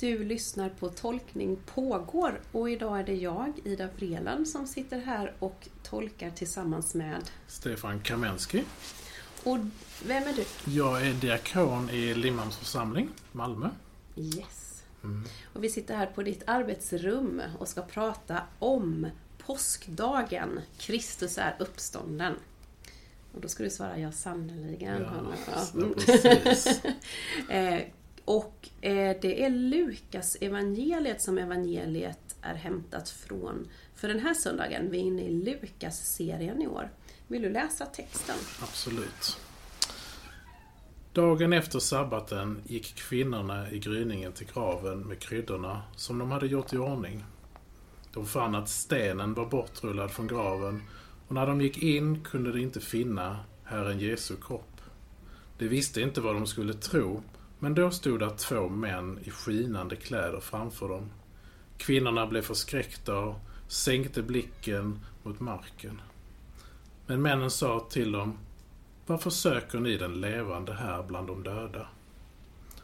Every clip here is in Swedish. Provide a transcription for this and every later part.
Du lyssnar på Tolkning pågår och idag är det jag, Ida Vreland, som sitter här och tolkar tillsammans med Stefan Kamensky. Och vem är du? Jag är diakon i Limhamns församling, Malmö. Yes. Mm. Och vi sitter här på ditt arbetsrum och ska prata om påskdagen. Kristus är uppstånden. Och då ska du svara ja sannerligen. Ja, ja. precis. Och eh, det är Lukas evangeliet som evangeliet är hämtat från. För den här söndagen, vi är inne i Lukas-serien i år. Vill du läsa texten? Absolut. Dagen efter sabbaten gick kvinnorna i gryningen till graven med kryddorna som de hade gjort i ordning. De fann att stenen var bortrullad från graven och när de gick in kunde de inte finna Herren Jesu kropp. De visste inte vad de skulle tro men då stod där två män i skinande kläder framför dem. Kvinnorna blev förskräckta och sänkte blicken mot marken. Men männen sa till dem, varför söker ni den levande här bland de döda?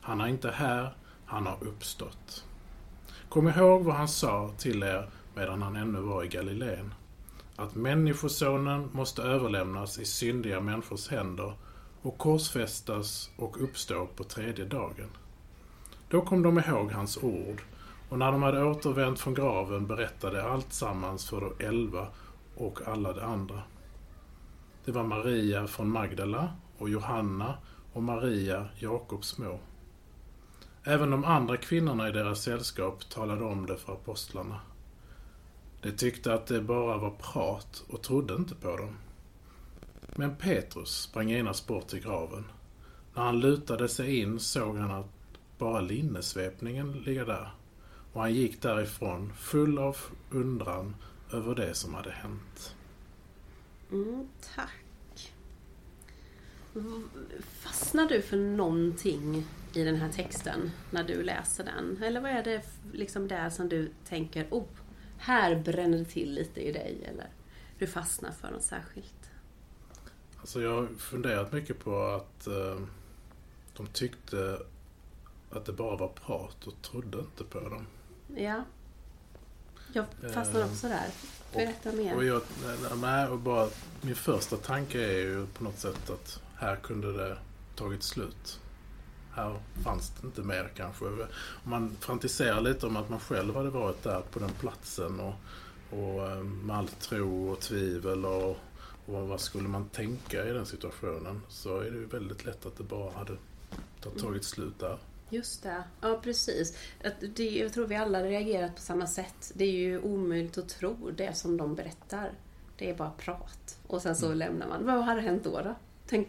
Han är inte här, han har uppstått. Kom ihåg vad han sa till er medan han ännu var i Galileen. Att Människosonen måste överlämnas i syndiga människors händer och korsfästas och uppstå på tredje dagen. Då kom de ihåg hans ord och när de hade återvänt från graven berättade allt sammans för de elva och alla de andra. Det var Maria från Magdala och Johanna och Maria, Jakobs mor. Även de andra kvinnorna i deras sällskap talade om det för apostlarna. De tyckte att det bara var prat och trodde inte på dem. Men Petrus sprang genast bort till graven. När han lutade sig in såg han att bara linnesvepningen ligga där. Och han gick därifrån full av undran över det som hade hänt. Mm, tack. Fastnar du för någonting i den här texten när du läser den? Eller vad är det liksom där som du tänker, oh, här bränner det till lite i dig? Eller du fastnar för något särskilt? Alltså jag har funderat mycket på att eh, de tyckte att det bara var prat och trodde inte på dem. Ja. Jag fastnar eh, också där. Berätta mer. Och jag, nej, och bara, min första tanke är ju på något sätt att här kunde det tagit slut. Här fanns det inte mer kanske. Om man fantiserar lite om att man själv hade varit där på den platsen och, och eh, med all tro och tvivel och och vad skulle man tänka i den situationen? Så är det ju väldigt lätt att det bara hade tagit slut där. Just det, ja precis. Det, jag tror vi alla reagerat på samma sätt. Det är ju omöjligt att tro det som de berättar. Det är bara prat. Och sen så mm. lämnar man. Vad hade hänt då? då? Tänk,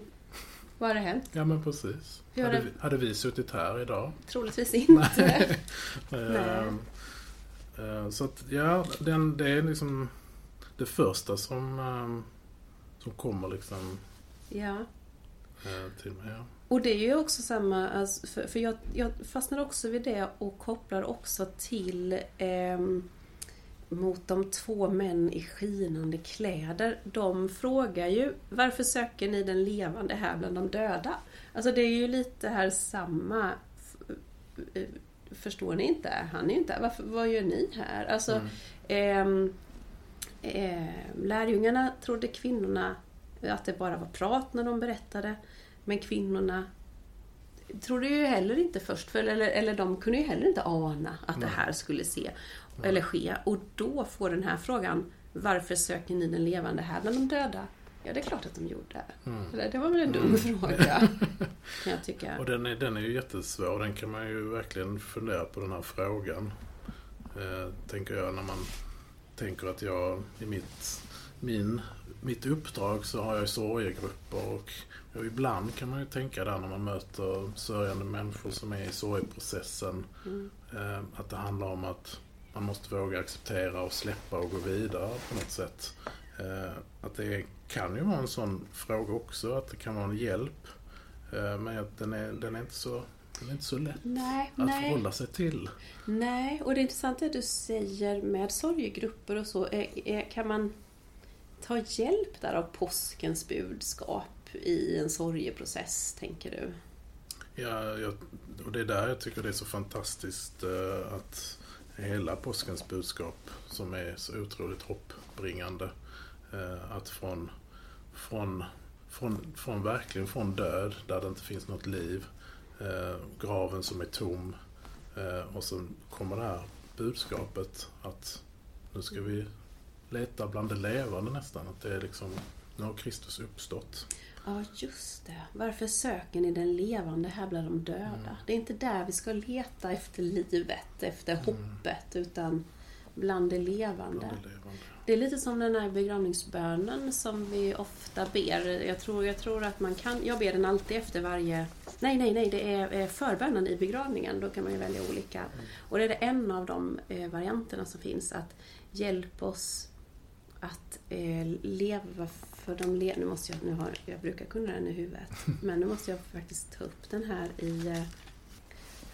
vad hade hänt? Ja men precis. Hade, vi, hade vi suttit här idag? Troligtvis inte. Nej. uh, så att ja, den, det är liksom det första som uh, som kommer liksom ja. Eh, till mig. Ja. Och det är ju också samma, alltså, för, för jag, jag fastnar också vid det och kopplar också till eh, mot de två män i skinande kläder. De frågar ju varför söker ni den levande här bland de döda? Alltså det är ju lite här samma eh, Förstår ni inte? Han är ju inte här. Varför, vad gör ni här? Alltså, mm. eh, lärjungarna trodde kvinnorna att det bara var prat när de berättade. Men kvinnorna trodde ju heller inte först, för, eller, eller de kunde ju heller inte ana att Nej. det här skulle se, eller ske. Och då får den här frågan, varför söker ni den levande här bland de döda? Ja, det är klart att de gjorde. Mm. Det var väl en dum mm. fråga, kan jag tycka. Och den är, den är ju jättesvår. Den kan man ju verkligen fundera på den här frågan. Eh, tänker jag när man tänker att jag i mitt, min, mitt uppdrag så har jag sorgegrupper och, och ibland kan man ju tänka där när man möter sörjande människor som är i sorgeprocessen mm. eh, att det handlar om att man måste våga acceptera och släppa och gå vidare på något sätt. Eh, att det kan ju vara en sån fråga också, att det kan vara en hjälp. Eh, men den är, den är inte så det är inte så lätt nej, att nej. förhålla sig till. Nej, och det är intressant det du säger med sorgegrupper och så. Kan man ta hjälp där av påskens budskap i en sorgeprocess, tänker du? Ja, jag, och det är där jag tycker det är så fantastiskt eh, att hela påskens budskap som är så otroligt hoppbringande. Eh, att från, från, från, från verkligen från död, där det inte finns något liv, graven som är tom eh, och så kommer det här budskapet att nu ska vi leta bland det levande nästan. Att det är liksom, nu har Kristus uppstått. Ja, just det. Varför söker ni den levande här bland de döda? Mm. Det är inte där vi ska leta efter livet, efter hoppet, utan bland det levande. Bland det levande. Det är lite som den här begravningsbönen som vi ofta ber. Jag tror, jag tror att man kan... Jag ber den alltid efter varje... Nej, nej, nej, det är eh, förbönen i begravningen. Då kan man ju välja olika. Och det är en av de eh, varianterna som finns. Att hjälp oss att eh, leva för de le- Nu måste jag... Nu har, jag brukar kunna den i huvudet. Men nu måste jag faktiskt ta upp den här i...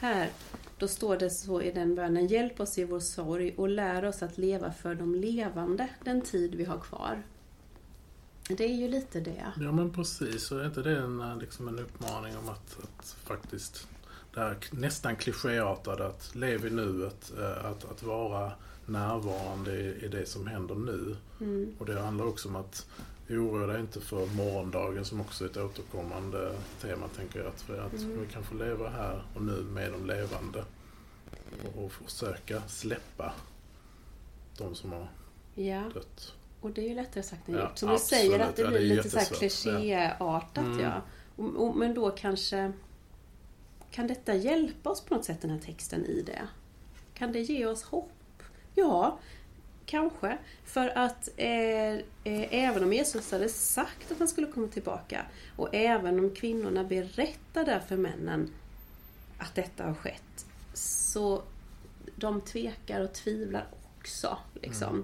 Här. Då står det så i den bönen. Hjälp oss i vår sorg och lär oss att leva för de levande den tid vi har kvar. Det är ju lite det. Ja men precis, och är inte det en, eh, liksom en uppmaning om att, att faktiskt det här nästan klichéartade att lev i nuet, eh, att, att vara närvarande i, i det som händer nu. Mm. Och det handlar också om att oroa dig inte för morgondagen som också är ett återkommande tema tänker jag. Att, för att Mm. vi kan få leva här och nu med de levande. Och, och försöka släppa de som har Ja, dött. och det är ju lättare sagt än Ja, gjort. Som du säger att det Ja, det blir är lite så här klichéartat. Mm. Ja. Och, och, men då kanske... Kan detta hjälpa oss på något sätt, den här texten, i det? Kan det ge oss hopp? Ja, kanske. För att eh, eh, även om Jesus hade sagt att han skulle komma tillbaka och även om kvinnorna berättade för männen att detta har skett så de tvekar och tvivlar också. Liksom.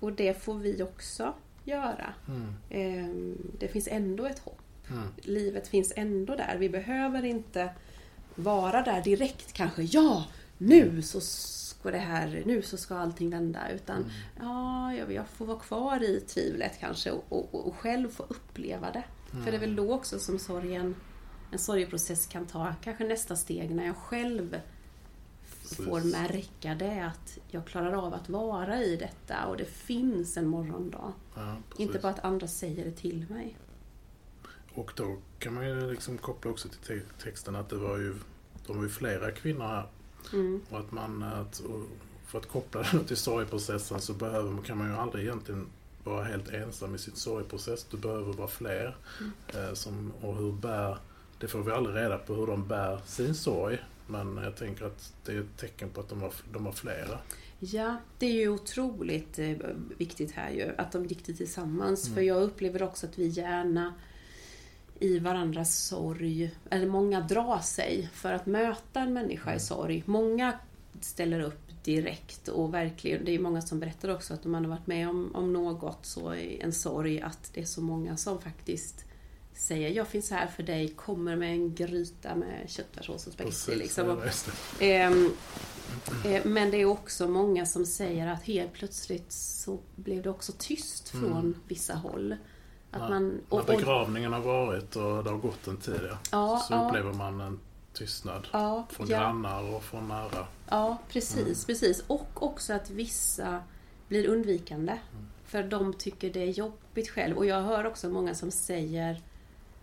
Och det får vi också göra. Mm. Eh, det finns ändå ett hopp. Mm. Livet finns ändå där. Vi behöver inte vara där direkt kanske. Ja, nu så ska det här, nu så ska allting vända. Utan ja, jag- får vara kvar i tvivlet kanske och, och, och själv få uppleva det. För det är väl då också som sorgen, en sorgeprocess kan ta kanske nästa steg när jag själv får Precis. märka det att jag klarar av att vara i detta och det finns en morgondag. Ja, Inte bara att andra säger det till mig. Och då kan man ju liksom koppla också till te- texten att det var ju, de var ju flera kvinnor här. Mm. Och att man, att, för att koppla det till sorgprocessen så behöver, man- kan man ju aldrig egentligen vara helt ensam i sin sorgprocess. Du behöver vara fler. Eh, som, och hur bär, det får vi aldrig reda på hur de bär sin sorg. Men jag tänker att det är ett tecken på att de har, de har flera. Ja, det är ju otroligt eh, viktigt här ju, att de gick det tillsammans. Mm. För jag upplever också att vi gärna i varandras sorg, eller många drar sig för att möta en människa i Mm. sorg. Många ställer upp direkt och verkligen, det är många som berättar också att om man har varit med om, om något, så i en sorg, att det är så många som faktiskt säger jag finns här för dig, kommer med en gryta med köttfärssås och spagetti. Liksom. Och. Ehm, eh, Men det är också många som säger att helt plötsligt så blev det också tyst från Mm. vissa håll. Att Ja, man, När och, och, begravningen har varit och det har gått en tid ja, Ja, så ja. upplever man en tystnad. Från grannar och från nära. ja, precis, Mm. precis. Och också att vissa blir undvikande. Mm. För de tycker det är jobbigt själv. Och jag hör också många som säger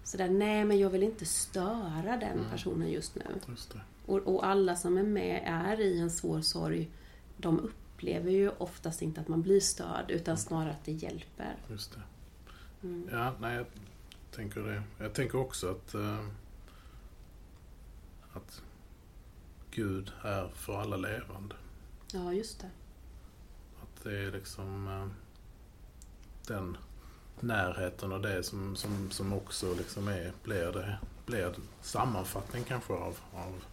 sådär, nej men jag vill inte störa den Mm. personen just nu. Just. Och, och alla som är med är i en svår sorg, de upplever ju oftast inte att man blir störd, utan snarare att det hjälper. Just det. Mm. Ja, nej, jag tänker det. Jag tänker också att, eh, att Gud är för alla levande. Ja, just det. Att det är liksom eh, den närheten och det som, som, som också liksom är, blir, det, blir sammanfattning kanske av, av,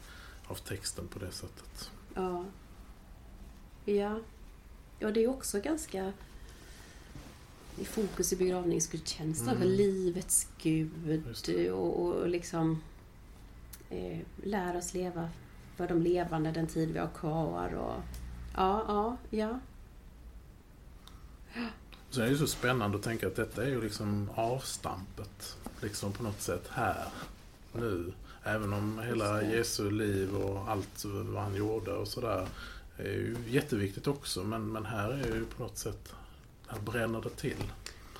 av texten på det sättet. Ja. Ja. Ja, det är också ganska i fokus i begravningsgudstjänsten. Mm. För livets Gud det. och, och liksom eh, lär oss leva för de levande den tid vi har kvar. Och, ja, ja, ja. Så det är ju så spännande att tänka att detta är ju liksom avstampet liksom på något sätt här. nu. Även om hela Jesu liv och allt vad han gjorde och sådär är ju jätteviktigt också. Men, men här är ju på något sätt, bränner det till.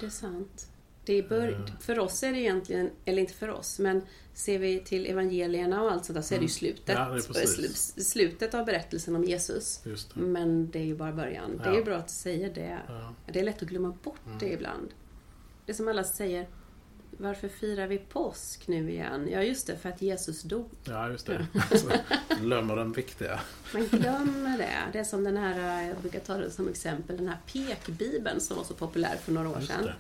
Det är sant. Det är bör- för oss är det egentligen, eller inte för oss, men ser vi till evangelierna och allt sånt där så är det ju slutet. Mm. Ja, det slutet av berättelsen om Jesus. Det. Men det är ju bara början. Det är Ja. bra att säga det. Ja. Det är lätt att glömma bort det ibland. Det är som alla säger, varför firar vi påsk nu igen? Ja, just det, för att Jesus dog. Ja, just det. Alltså, glömmer den viktiga. Man glömmer det. Det är som den här, jag brukar ta det som exempel, den här pekbibeln som var så populär för några år Just sedan. det.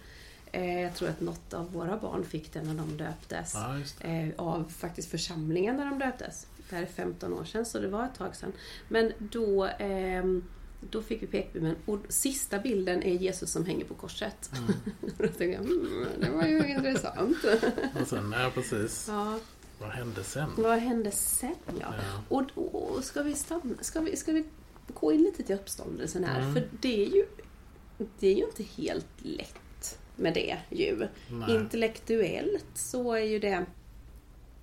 Eh, Jag tror att något av våra barn fick den när de döptes. Ja. Eh, Av faktiskt församlingen när de döptes. Det här är 15 år sedan, så det var ett tag sedan. Men då, ehm, då fick vi pekbibeln och sista bilden är Jesus som hänger på korset. Mm. då tänkte jag, mm, det var ju intressant. Och sen, ja precis. ja, Vad hände sen? vad hände sen ja? Ja. Och, och ska, vi stanna, ska, vi, ska vi gå in lite till uppståndelsen här? Mm. För det är, ju, det är ju inte helt lätt med det ju. Nej. Intellektuellt så är ju det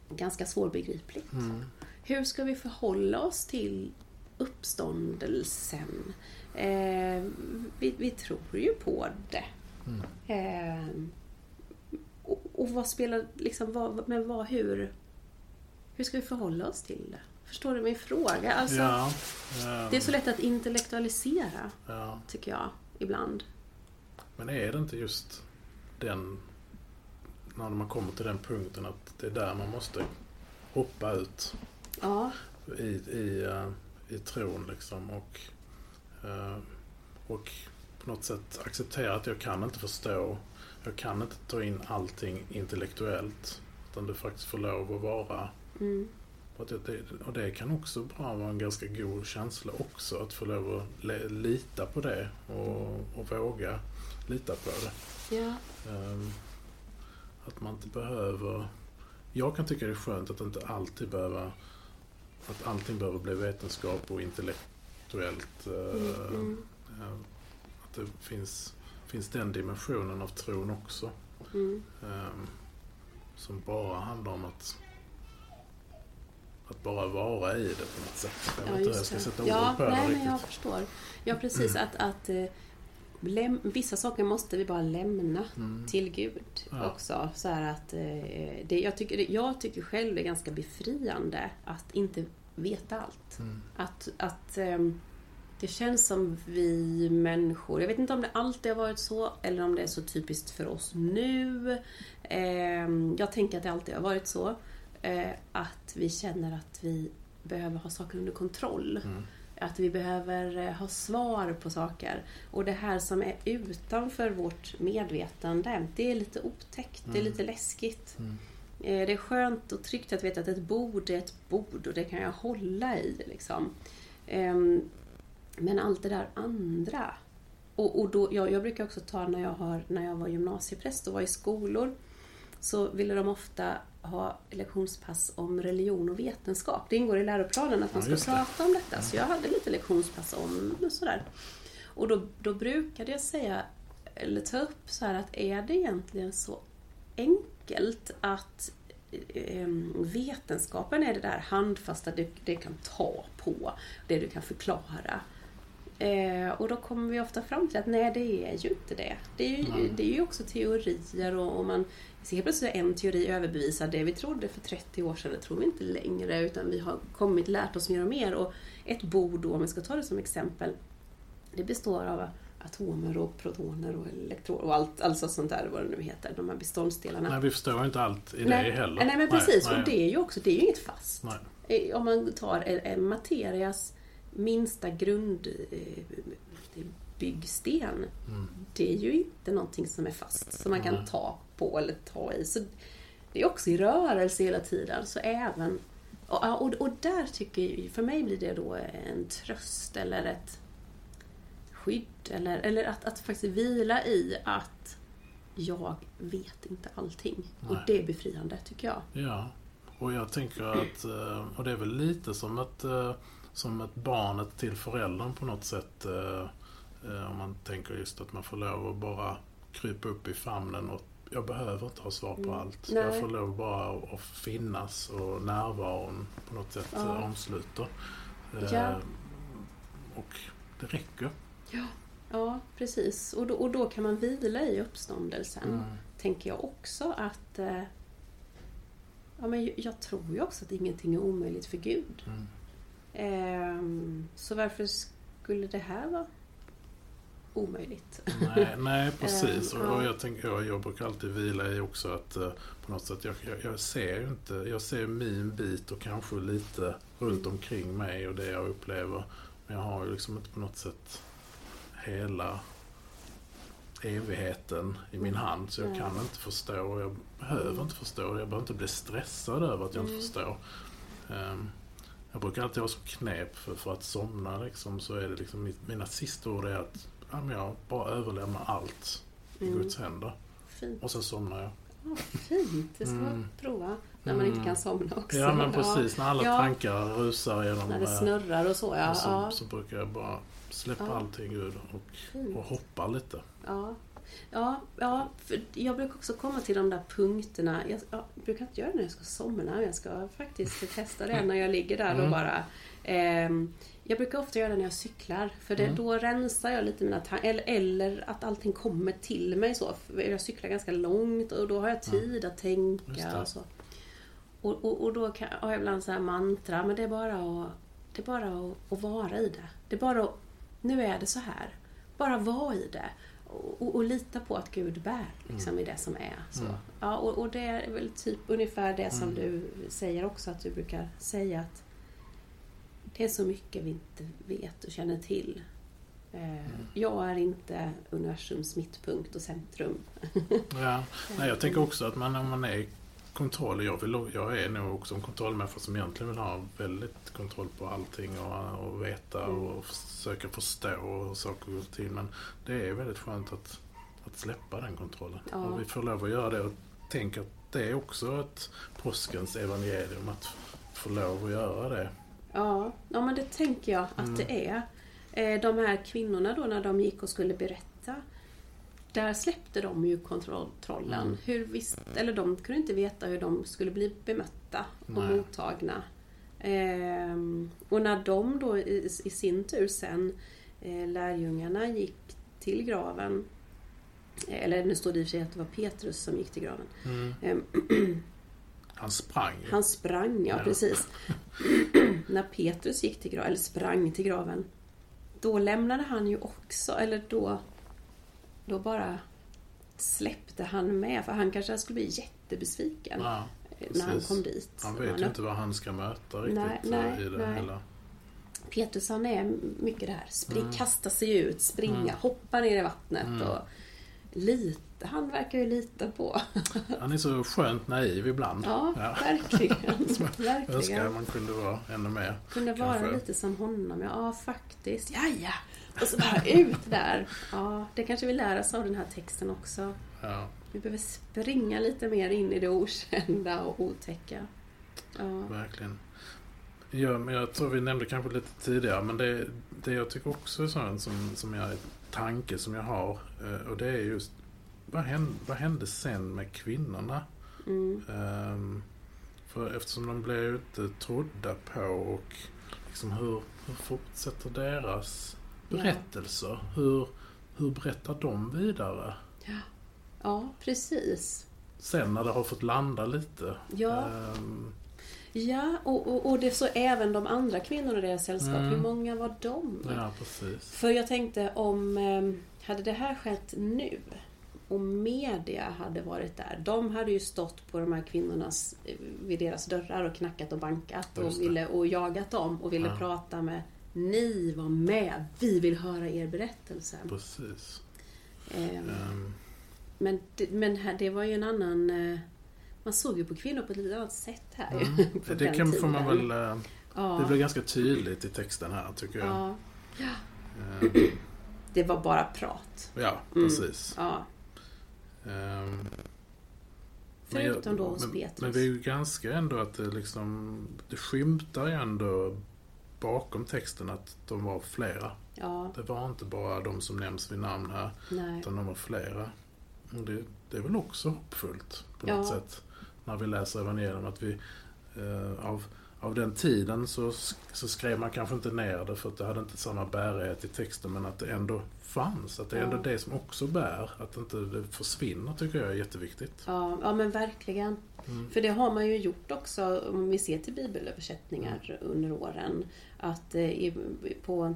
ganska svårbegripligt. Mm. Hur ska vi förhålla oss till uppståndelsen? Eh, vi, vi tror ju på det. Mm. Eh, och, och vad spelar, liksom, vad, men vad, hur, hur ska vi förhålla oss till det? Förstår du min fråga? Alltså, Ja. ja. Det är så lätt att intellektualisera, ja. tycker jag, ibland. Men är det inte just den, när man kommer till den punkten att det är där man måste hoppa ut Ja, i, i, eh, i tron liksom och, eh, och på något sätt acceptera att jag kan inte förstå, jag kan inte ta in allting intellektuellt utan det faktiskt får lov att vara. Mm, och det, och det kan också bara vara en ganska god känsla också att få lov att le, lita på det och, och våga lita på det. ja, Ehm, att man inte behöver... Jag kan tycka det är skönt att inte alltid behöva... Att allting behöver bli vetenskap och intellektuellt. mm, eh, mm, eh, Att det finns, finns den dimensionen av tron också. mm. ehm, Som bara handlar om att att bara vara i det på något sätt. Jag vet Ja, inte hur jag ska det. sätta ord Ja, på det nej, men riktigt. jag förstår. Ja, precis. Att, att eh, läm- vissa saker måste vi bara lämna Mm. till Gud Ja. också. Så att, eh, det, jag, tycker, jag tycker själv det är ganska befriande att inte veta allt. Mm. Att, att ehm, det känns som vi människor, jag vet inte om det alltid har varit så eller om det är så typiskt för oss nu. Ehm, jag tänker att det alltid har varit så. eh, Att vi känner att vi behöver ha saker under kontroll. Mm. Att vi behöver eh, ha svar på saker. Och det här som är utanför vårt medvetande, det är lite otäckt, det är Mm. lite läskigt. Mm. Eh, Det är skönt och tryggt att veta att ett bord är ett bord och det kan jag hålla i. Liksom. Ehm, Men allt det där andra. Och, och då, jag, jag brukar också ta när jag, har, när jag var gymnasiepräst och var i skolor. Så ville de ofta ha lektionspass om religion och vetenskap. Det ingår i läroplanen att man Ja, ska det. prata om detta. Så jag hade lite lektionspass om sådär. Och då, då brukade jag säga, eller ta upp så här att är det egentligen så enkelt att eh, vetenskapen är det där handfasta du, det kan ta på, det du kan förklara. Eh, och då kommer vi ofta fram till att nej, det är ju inte det. Det är ju, Nej. det är ju också teorier och, och man ser helt plötsligt en teori överbevisar det vi trodde för 30 år sedan, det tror vi inte längre utan vi har kommit lärt oss mer och mer. Och ett bord då, om vi ska ta det som exempel, det består av atomer och protoner och elektroner och allt, alltså sånt där, vad det nu heter, de här beståndsdelarna. Nej, vi förstår inte allt i nej, det heller. Nej, men precis. Nej, Och det är ju också, det är ju inget fast. Nej. Eh, Om man tar en, en materias minsta grundbyggsten, Mm. det är ju inte någonting som är fast, som man kan ta på eller ta i. Så det är också i rörelse hela tiden, så även... Och, och, och där tycker jag, för mig blir det då en tröst eller ett skydd, eller, eller att, att faktiskt vila i att jag vet inte allting. Och Nej. det är befriande, tycker jag. Ja, och jag tänker att, eh, och det är väl lite som ett, eh, som ett barnet till föräldern på något sätt. eh, eh, Om man tänker just att man får lov att bara krypa upp i famnen och jag behöver inte ha svar på Mm. allt. Nej. Jag får lov bara att finnas och närvaron på något sätt Ja. eh, omsluter. Ja. Och det räcker. Ja, precis. Och då, och då kan man vila i uppståndelsen. Mm. Tänker jag också att... Ja, men jag- jag tror ju också att ingenting är omöjligt för Gud. Mm. Ehm, så varför skulle det här vara omöjligt? Nej, nej, precis. Eh, Och, ja. och jag, tänker, jag, jag brukar alltid vila i också att eh, på något sätt, jag, jag, jag ser ju inte, jag ser min bit och kanske lite runt omkring mig och det jag upplever. Men jag har ju liksom inte på något sätt hela evigheten i min hand. Så jag Nej. kan inte förstå och jag behöver Mm. inte förstå. Jag behöver inte bli stressad över att jag Mm. inte förstår. Ehm, jag brukar alltid ha som knep för, för att somna liksom, så är det liksom mitt, mina sista ord är att ja, men jag bara överlämnar allt i Mm. Guds händer. Fint. Och sen somnar jag. Ja, fint. Det ska man Mm. prova. När man inte Mm. kan somna också. Ja men precis, när alla Ja. tankar rusar genom När det eh, snurrar och så, ja. så, ja. så brukar jag bara släppa Ja. allting Gud och, och hoppa lite. Ja, ja, ja för jag brukar också komma till de där punkterna. Jag, jag brukar inte göra det när jag ska somna. Jag ska faktiskt testa det när jag ligger där och Mm. bara... ehm, jag brukar ofta göra det när jag cyklar. För det, Mm. då rensar jag lite mina tankar. Eller, eller att allting kommer till mig så. Jag cyklar ganska långt och då har jag tid att Just tänka och så. Och, och, och då kan, har jag ibland så här mantra, men det är bara att, det är bara att, att vara i det. Det är bara att, nu är det så här. Bara vara i det. Och, och, lita på att Gud bär liksom, i det som är. Så. Mm. Ja, och, och det är väl typ ungefär det som Mm. du säger också, att du brukar säga att det är så mycket vi inte vet och känner till. Mm. Eh, Jag är inte universums mittpunkt och centrum. Ja. Nej, jag tänker också att man, när man är kontroll, jag, vill, jag är nog också en kontrollmänniska som egentligen vill ha väldigt kontroll på allting och, och veta Mm. och försöka förstå hur saker går till. Men det är väldigt skönt att, att släppa den kontrollen. Ja. Och vi får lov att göra det och tänka att det är också ett påskens evangelium att få lov att göra det. Ja, ja men det tänker jag att Mm. det är. Eh, De här kvinnorna då när de gick och skulle berätta där släppte de ju kontrollen. Mm. Hur visst, eller de kunde inte veta hur de skulle bli bemötta och Nej. mottagna. Ehm, och när de då i, i sin tur sen, eh, lärjungarna gick till graven, eller nu står det i och för sig att det var Petrus som gick till graven. Mm. Ehm, Han sprang. han sprang, ja Ja. precis. När Petrus gick till graven, eller sprang till graven, då lämnade han ju också, eller då, då bara släppte han med. För han kanske skulle bli jättebesviken Ja, när han kom dit. han vet ju inte vad han ska möta riktigt Nej, eh, nej, i det nej. hela. Han är mycket där, spring, Mm. kasta sig ut, springa, Mm. hoppa ner i vattnet Mm. och lita. Han verkar ju lita på. Han är så skönt naiv ibland. Ja, Ja. verkligen. Önskar verkligen. man kunde vara ännu mer. Kunde vara Kanske. lite som honom. Ja, faktiskt. Ja, ja. Och så bara ut där. Ja, det kanske vi lär oss av den här texten också. Ja, Vi behöver springa lite mer in i det okända och otäcka. Ja, verkligen. Ja, men jag tror vi nämnde kanske lite tidigare, men det, det jag tycker också är sånt som, som jag, tanke som jag har, eh, och det är just vad hände, vad hände sen med kvinnorna? mm, Ehm, för eftersom de blev inte trodda på och liksom hur, hur fortsätter deras Ja. berättelser? Hur, hur berättar de vidare? ja, precis. Sen när det har fått landa lite. Ja, Ehm, ja och, och, och det så även de andra kvinnorna i deras sällskap. Mm. Hur många var de? ja, precis. För jag tänkte om, eh, hade det här skett nu och media hade varit där. De hade ju stått på de här kvinnornas, eh, vid deras dörrar och knackat och bankat och, ville, och jagat dem och ville Ja. prata med Ni var med, vi vill höra er berättelse. Precis. Eh, Ehm, men men här, det var ju en annan... eh, Man såg ju på kvinnor på ett lite annat sätt här mm. det kan, får man tiden. väl... eh, Ja, Det blir ganska tydligt i texten här tycker jag. ja, Ehm, det var bara prat. ja, Mm. precis. Ja, Ehm, förutom då hos men, Petrus. men det är ju ganska ändå att det liksom, det skymtar ju ändå bakom texten att de var flera. Ja, Det var inte bara de som nämns vid namn här, nej. utan de var flera. Och det, det är väl också hoppfullt på Ja. något sätt. När vi läser evangelium att vi eh, av, av den tiden så, så skrev man kanske inte ner det för att det hade inte samma bärighet i texten men att det ändå fanns. Att det är ändå det som också bär. Att inte det försvinner tycker jag är jätteviktigt. Ja, ja men verkligen. Mm. För det har man ju gjort också om vi ser till bibelöversättningar under åren. Att eh, på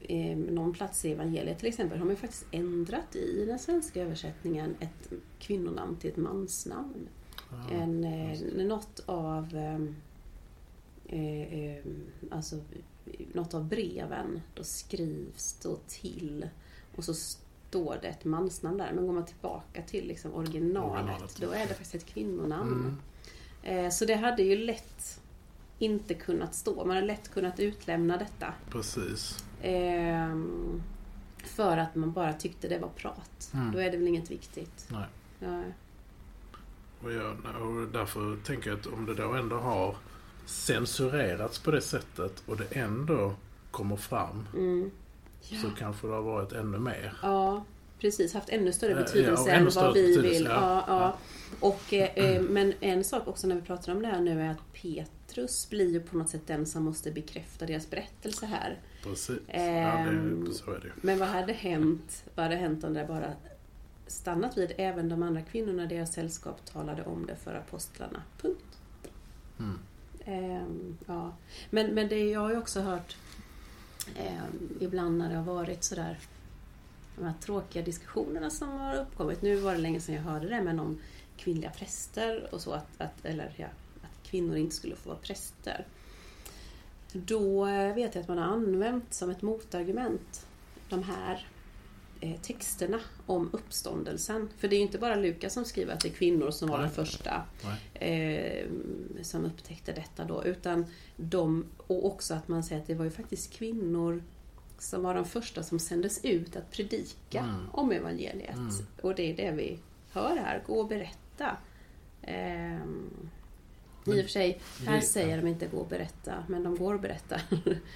eh, någon plats i evangeliet till exempel har man ju faktiskt ändrat i den svenska översättningen ett kvinnonamn till ett mansnamn. Ja. En, eh, något av ehm, eh, eh, alltså, något av breven, då skrivs då till och så står det ett mansnamn där. Men går man tillbaka till liksom originalet, Originalet, då är det faktiskt ett kvinnonamn. Mm, Eh, så det hade ju lätt inte kunnat stå. Man hade lätt kunnat utlämna detta. precis. Ehm, för att man bara tyckte det var prat. Mm. Då är det väl inget viktigt. Nej. Ja. Och, jag, och därför tänker jag att om det då ändå har censurerats på det sättet och det ändå kommer fram Mm. så kanske det har varit ännu mer. Ja, precis. Haft ännu större Ja, betydelse ja, ännu än större vad vi vill. ja. Ja, ja. Och, eh, eh, men en sak också när vi pratar om det här nu är att Petrus blir ju på något sätt den som måste bekräfta deras berättelse här. Precis. ja, Ehm, det, så är det. Men vad hade hänt, vad hade hänt om det bara stannat vid även de andra kvinnorna i deras sällskap talade om det för apostlarna? Punkt. Mm. Ehm, ja. Men, men det, jag har ju också hört ehm, ibland när det har varit sådär de här tråkiga diskussionerna som har uppkommit. Nu var det länge sedan jag hörde det, men om kvinnliga präster och så, att, att, eller ja, att kvinnor inte skulle få vara präster. Då eh, vet jag att man har använt som ett motargument de här texterna om uppståndelsen. För det är ju inte bara Lukas som skriver att det är kvinnor som var den första eh, som upptäckte detta då. Utan de, och också att man säger att det var ju faktiskt kvinnor som var de första som sändes ut att predika Mm. om evangeliet. Mm. Och det är det vi hör här, gå och berätta. Ehm, I och för sig, här säger de inte gå och berätta, men de går och berättar.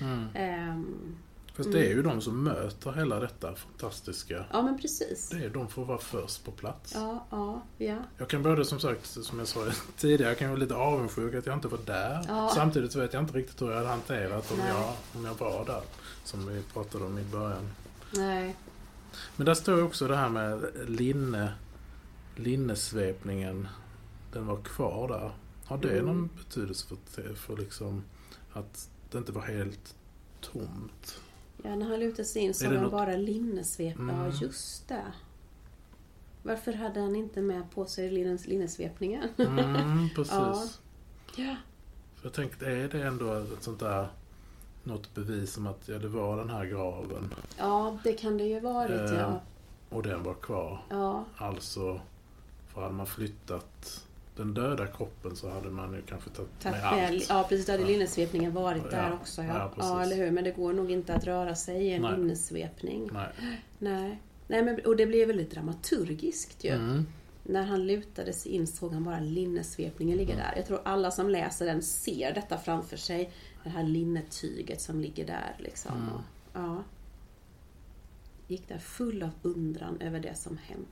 Mm. Ehm, Fast det är ju de som möter hela detta fantastiska. ja, men precis. Det är de får vara först på plats. Ja, ja, ja. Jag kan både som sagt, som jag sa tidigare, jag kan vara lite avundsjuk att jag inte var där. Ja. Samtidigt så vet jag inte riktigt hur jag hade hanterat om Nej. jag, om jag var där. Som vi pratade om i början. Nej. Men där står också det här med linne, linnesvepningen. Den var kvar där. Har det Mm. någon betydelse för, för liksom att det inte var helt tomt? Ja, när han lutade sig in så det han något- bara linnesvep. Ja, Mm. just det. Varför hade han inte med på sig linnes, linnesvepningen? Mm, precis. Ja. Ja. För jag tänkte, är det ändå ett sånt där något bevis om att ja, det var den här graven ja, det kan det ju varit, Eh, ja. och den var kvar. Ja, Alltså, för hade man flyttat den döda kroppen så hade man ju kanske tagit tack med med, allt. ja precis. Då hade Ja. linnesvepningen varit Ja, där också. ja, Ja. eller hur. Men det går nog inte att röra sig i en Nej. linnesvepning. Nej. Nej. Nej, men, och det blev väldigt dramaturgiskt ju. Mm. När han lutade sig in såg han bara linnesvepningen ligga Mm. där. Jag tror alla som läser den ser detta framför sig. Det här linnetyget som ligger där liksom. Mm. Och, ja. Gick där full av undran över det som hänt.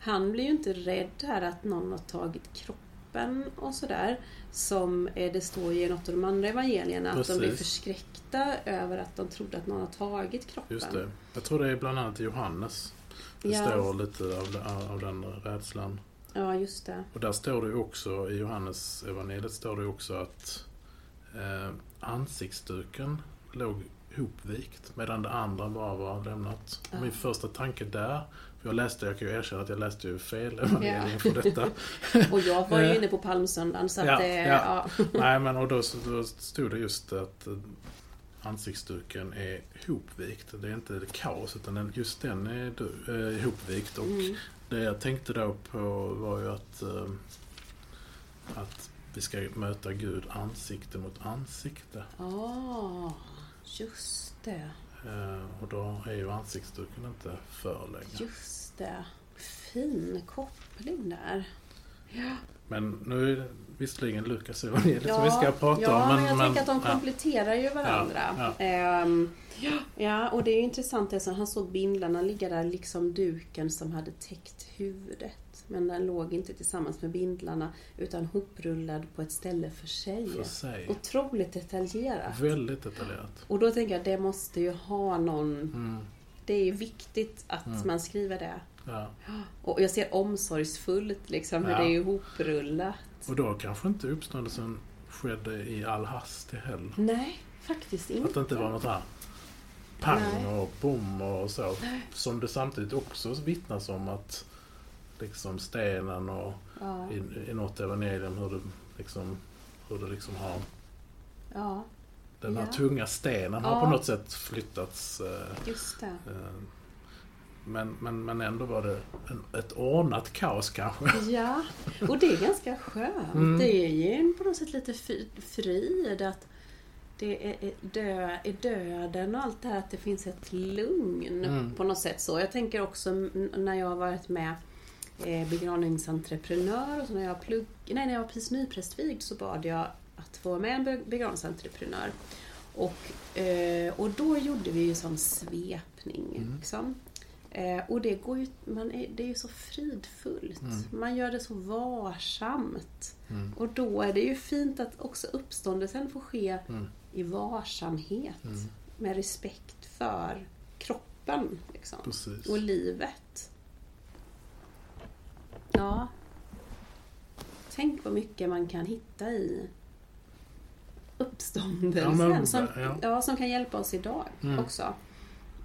Han blir ju inte rädd här att någon har tagit kroppen och sådär. Som det står i något av de andra evangelierna. Att de blir Precis. förskräckta över att de trodde att någon har tagit kroppen. Just det. Jag tror det är bland annat Johannes. Det Ja. står lite av, av den rädslan. Ja, just det. Och där står det också, i Johannes evangeliet står det också att eh, ansiktsduken låg hopvikt medan det andra bara var lämnat. Ja. Min första tanke där, jag läste, jag kan ju erkänna att jag läste ju fel evangelium för detta. Och jag var ju inne på palmsöndagen så att Ja, det... ja. Ja. Nej men och då, då stod det just att eh, ansiktsduken är hopvikt. Det är inte kaos utan just den är du, eh, hopvikt. Och Mm. det jag tänkte då på var ju att, eh, att vi ska möta Gud ansikte mot ansikte. Ah, just det. Eh, och då är ju ansiktsduken inte för länge. Just det. Fin koppling där. Ja. Men nu, visserligen Lukas evangeliet som vi ska prata ja, om. Men, men jag tänker att de kompletterar ju varandra. Ja, ja. Ehm, ja, och det är ju intressant det som han såg bindlarna ligga där liksom duken som hade täckt huvudet. Men den låg inte tillsammans med bindlarna utan hoprullad på ett ställe för sig. För sig. Otroligt detaljerat. Väldigt detaljerat. Och då tänker jag, det måste ju ha någon... Mm. Det är ju viktigt att Mm. man skriver det. Ja. Och jag ser omsorgsfullt liksom hur Ja. det är ihoprullat. Och då kanske inte uppståndelsen skedde i all hast heller. Nej, faktiskt inte. Att det inte var något här pang Nej. och bom och så. Som det samtidigt också vittnas om att liksom stenen och Ja, i, i något evangelium hur det liksom, hur det liksom har ja, den här Ja. tunga stenen har på något sätt flyttats. Eh, just det. eh, men, men, men ändå var det en, ett ordnat kaos kanske. Ja, och det är ganska skönt. Mm. Det är ju på något sätt lite fri- frid att det är, dö, är döden och allt det här, att det finns ett lugn Mm. på något sätt så. Jag tänker också när jag har varit med eh, begravningsentreprenör och så när jag, plugg, nej, när jag var precis nyprästvigd så bad jag att få med en be- begravningsentreprenör. Och, eh, och då gjorde vi ju sån svepning. Mm. Liksom. Eh, och det, går ju, man är, det är ju så fridfullt. Mm. Man gör det så varsamt. Mm. Och då är det ju fint att också uppståndelsen får ske Mm. i varsamhet. Mm. Med respekt för kroppen liksom, och livet. Ja. Tänk vad mycket man kan hitta i uppståndelsen. Ja, men- som, ja. ja, som kan hjälpa oss idag Mm. också.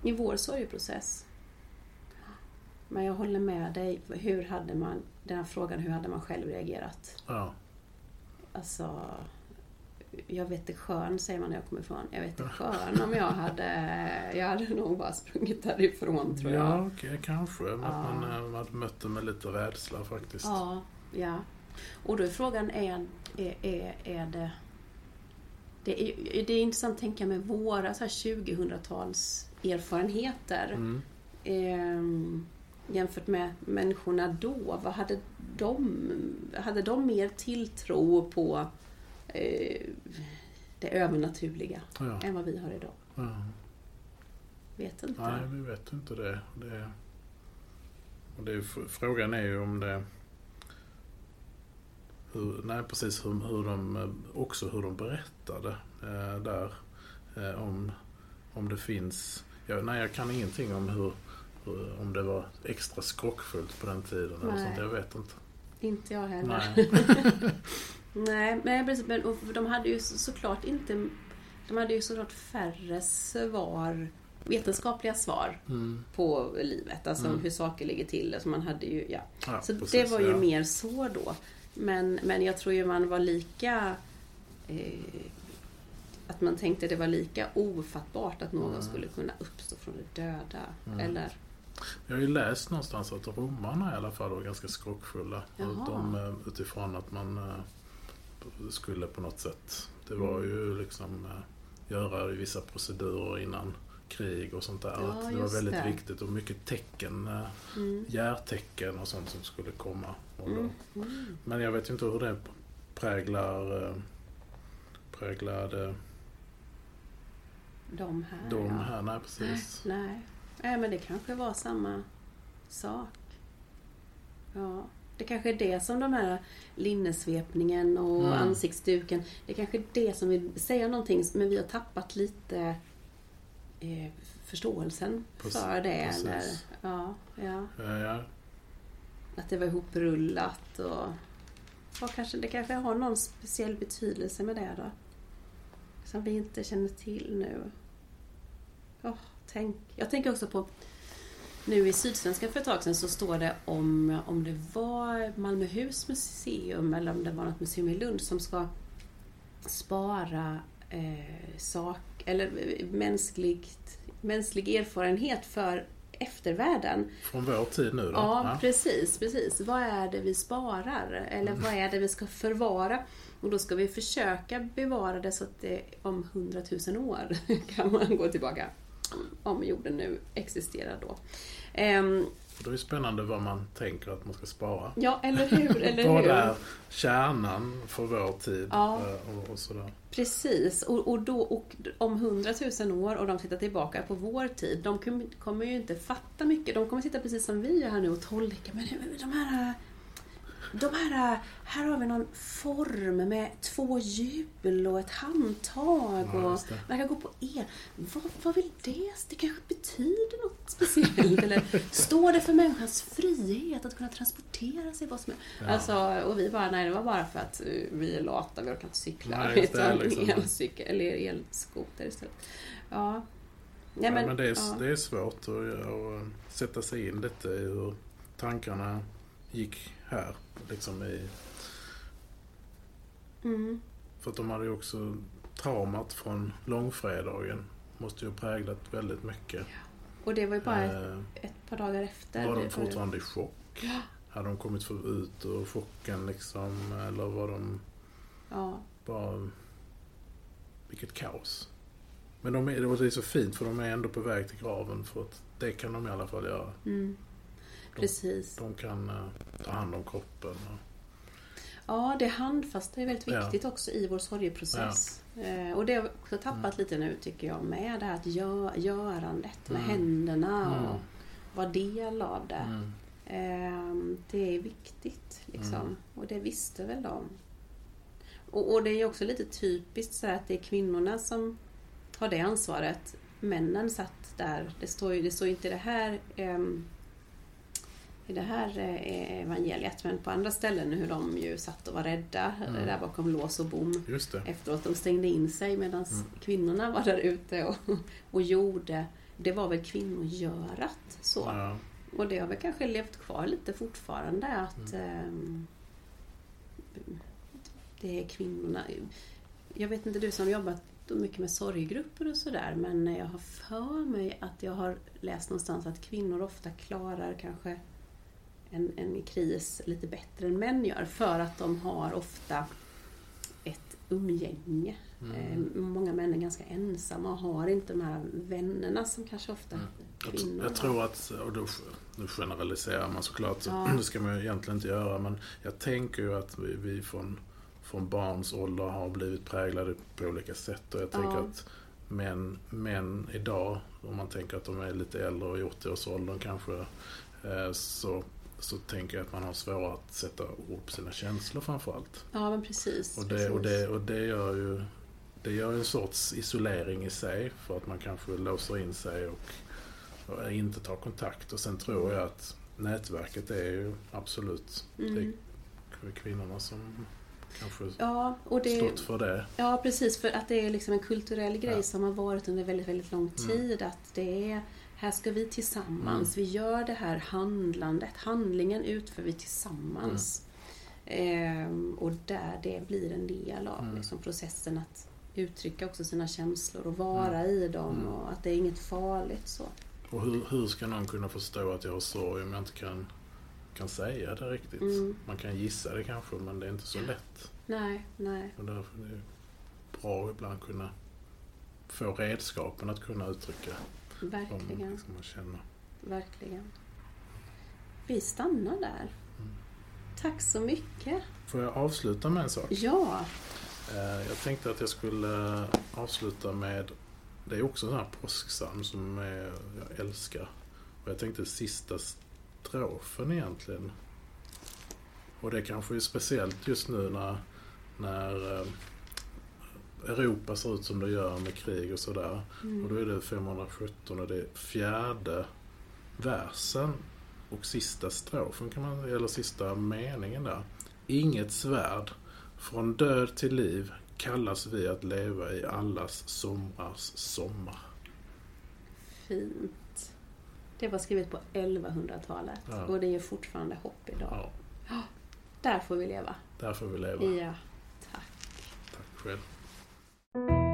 I vår sorgeprocess. Men jag håller med dig. Hur hade man, den här frågan, hur hade man själv reagerat? Ja. Alltså, jag vet det skön, säger man när jag kommer ifrån. Jag vet det skön om jag hade... Jag hade nog bara sprungit därifrån, tror jag. Ja, okej, kanske. Ja. att man, eh, man hade mött det med lite rädsla faktiskt. Ja, ja. Och då är frågan, är, är, är, är det... Det är, det är intressant att tänka med våra så här 2000-tals erfarenheter. Mm. Ehm, jämfört med människorna då. Vad hade de? Hade de mer tilltro på eh, det övernaturliga Ja. än vad vi har idag? Ja. Vet inte. Nej, vi vet inte det. det, och det frågan är ju om det... Hur, nej, precis hur, hur de, också hur de berättade eh, där. Eh, om, om det finns... Ja, nej, jag kan ingenting om hur, om det var extra skrockfullt på den tiden. Eller Nej. sånt. Jag vet inte. Inte jag heller. Nej. Nej, men precis. Men, och de hade ju så- såklart inte... De hade ju såklart färre svar, vetenskapliga svar Mm. på livet. Alltså Mm. hur saker ligger till. Alltså man hade ju, ja. Ja, Så precis, det var ju ja. mer så då. Men, men jag tror ju man var lika... Eh, att man tänkte det var lika ofattbart att någon Mm. skulle kunna uppstå från de döda. Mm. Eller, Jag har ju läst någonstans att romarna i alla fall var ganska skrockfulla. De, eh, utifrån att man eh, skulle på något sätt, det var ju liksom eh, göra vissa procedurer innan krig och sånt där. Ja, att det var väldigt det. viktigt och mycket tecken, mm. järtecken och sånt som skulle komma. Mm. Mm. Men jag vet inte hur det präglar, präglade De här, de ja. här. Nej, precis. Nej. Nej, men det kanske var samma sak. Ja. Det kanske är det som de här linnesvepningen och Mm. ansiktsduken, det kanske är det som vill säga någonting, men vi har tappat lite eh, förståelsen Precis, för det. Eller, ja, ja, Eh, ja. att det var ihoprullat och ja, kanske, det kanske har någon speciell betydelse med det då. Som vi inte känner till nu. Åh, tänk. Jag tänker också på nu i Sydsvenskan för ett tag sedan så står det om, om det var Malmöhus museum eller om det var något museum i Lund som ska spara eh, sak, eller eh, mänskligt, mänsklig erfarenhet för eftervärlden. Från vår tid nu då? Ja, precis, precis. Vad är det vi sparar? Eller vad är det vi ska förvara? Och då ska vi försöka bevara det så att det om hundratusen år kan man gå tillbaka. Om jorden nu existerar då. Och då är det spännande vad man tänker att man ska spara. Ja, eller hur? Eller Vad hur? är kärnan för vår tid Ja. eh, och, och sådär. Precis, och, och, då, och om hundratusen år och de tittar tillbaka på vår tid, de kom- kommer ju inte fatta mycket. De kommer sitta precis som vi gör här nu och tolka. Men de här... De här, här har vi någon form med två hjul och ett handtag Ja, och man kan gå på el. Vad, vad vill det? Det kanske betyder något speciellt? Eller står det för människans frihet att kunna transportera sig vad som är? Ja. Alltså, och vi bara, nej det var bara för att eh, vi är lata, vi orkar inte cykla. Nej, utan liksom. elcykel, eller elskoter istället. Ja. Nej, Ja, men det, är, ja. det är svårt att, att sätta sig in lite i hur tankarna gick här. Liksom i, Mm. för att de hade ju också traumat från långfredagen. Måste ju ha präglat väldigt mycket. Och det var ju bara ett, Eh, ett par dagar efter. var de fortfarande i chock? Ja. Hade de kommit för- ut ur chocken liksom? Eller var de Ja. bara... Vilket kaos. Men de är, det är så fint för de är ändå på väg till graven. För att det kan de i alla fall göra. Mm. De- Precis. De kan eh, ta hand om kroppen. Ja, det handfasta är väldigt Ja. viktigt också i vår sorgeprocess. Eh, och det har också tappat lite nu tycker jag med det här att gö- görandet med Mm. händerna Mm. och vara del av det. mm. Eh, det är viktigt liksom. Mm. Och det visste väl de. Och, och det är också lite typiskt så att det är kvinnorna som har det ansvaret. Männen satt där. Det står ju det står inte det här ehm, i det här eh, evangeliet men på andra ställen hur de ju satt och var rädda Mm. där bakom lås och bom Just det. efteråt. De stängde in sig medan Mm. kvinnorna var där ute och, och gjorde. Det var väl kvinnogörat så. Ja. Och det har väl kanske levt kvar lite fortfarande att ehm, det är kvinnorna. Jag vet inte du som jobbat mycket med sorggrupper och sådär men jag har för mig att jag har läst någonstans att kvinnor ofta klarar kanske en, en kris lite bättre än män gör för att de har ofta ett umgänge. Mm. Eh, Många män är ganska ensamma och har inte de här vännerna som kanske ofta Mm. Jag, kvinnor jag tror att, och då, nu generaliserar man såklart, Ja. det ska man ju egentligen inte göra, men jag tänker ju att vi, vi från, från barns ålder har blivit präglade på olika sätt och jag tänker Ja. att män, män idag, om man tänker att de är lite äldre och i 80-årsåldern kanske, eh, så, så tänker jag att man har svårare att sätta ord på sina känslor framförallt. Ja, men precis. Och det, och, precis. det, och det gör ju det gör en sorts isolering i sig för att man kanske låser in sig och, och inte tar kontakt. Och sen tror jag att nätverket är ju absolut Mm. det är kvinnorna som kanske Ja, och det, stått för det. ja, precis. För att det är liksom en kulturell grej Ja. som har varit under väldigt, väldigt lång Mm. tid. Att det är, här ska vi tillsammans, vi gör det här handlandet. Handlingen utför vi tillsammans. Ehm, och där det blir en del av Mm. liksom, processen att uttrycka också sina känslor och vara i dem Mm. och att det är inget farligt så. Och hur, hur ska någon kunna förstå att jag har sorg om jag inte kan, kan säga det riktigt? Mm. Man kan gissa det kanske men det är inte så lätt. Nej, nej. Och därför är det bra att ibland kunna få redskapen att kunna uttrycka Verkligen. liksom, man känner. Verkligen. Vi stannar där. Mm. Tack så mycket. Får jag avsluta med en sak? Ja, Eh, Jag tänkte att jag skulle avsluta med, det är också en sån här påskpsalm som jag älskar. Och jag tänkte sista strofen egentligen. Och det kanske är speciellt just nu när, när eh, Europa ser ut som det gör med krig och sådär. Mm. Och då är det 517 och det är fjärde versen och sista strofen kan man, eller sista meningen där. Inget svärd, från död till liv kallas vi att leva i allas somrars sommar. fint. Det var skrivet på 1100-talet Ja. och det ger fortfarande hopp idag. Ja, Där får vi leva. där får vi leva. Ja, tack. Tack själv. Bye.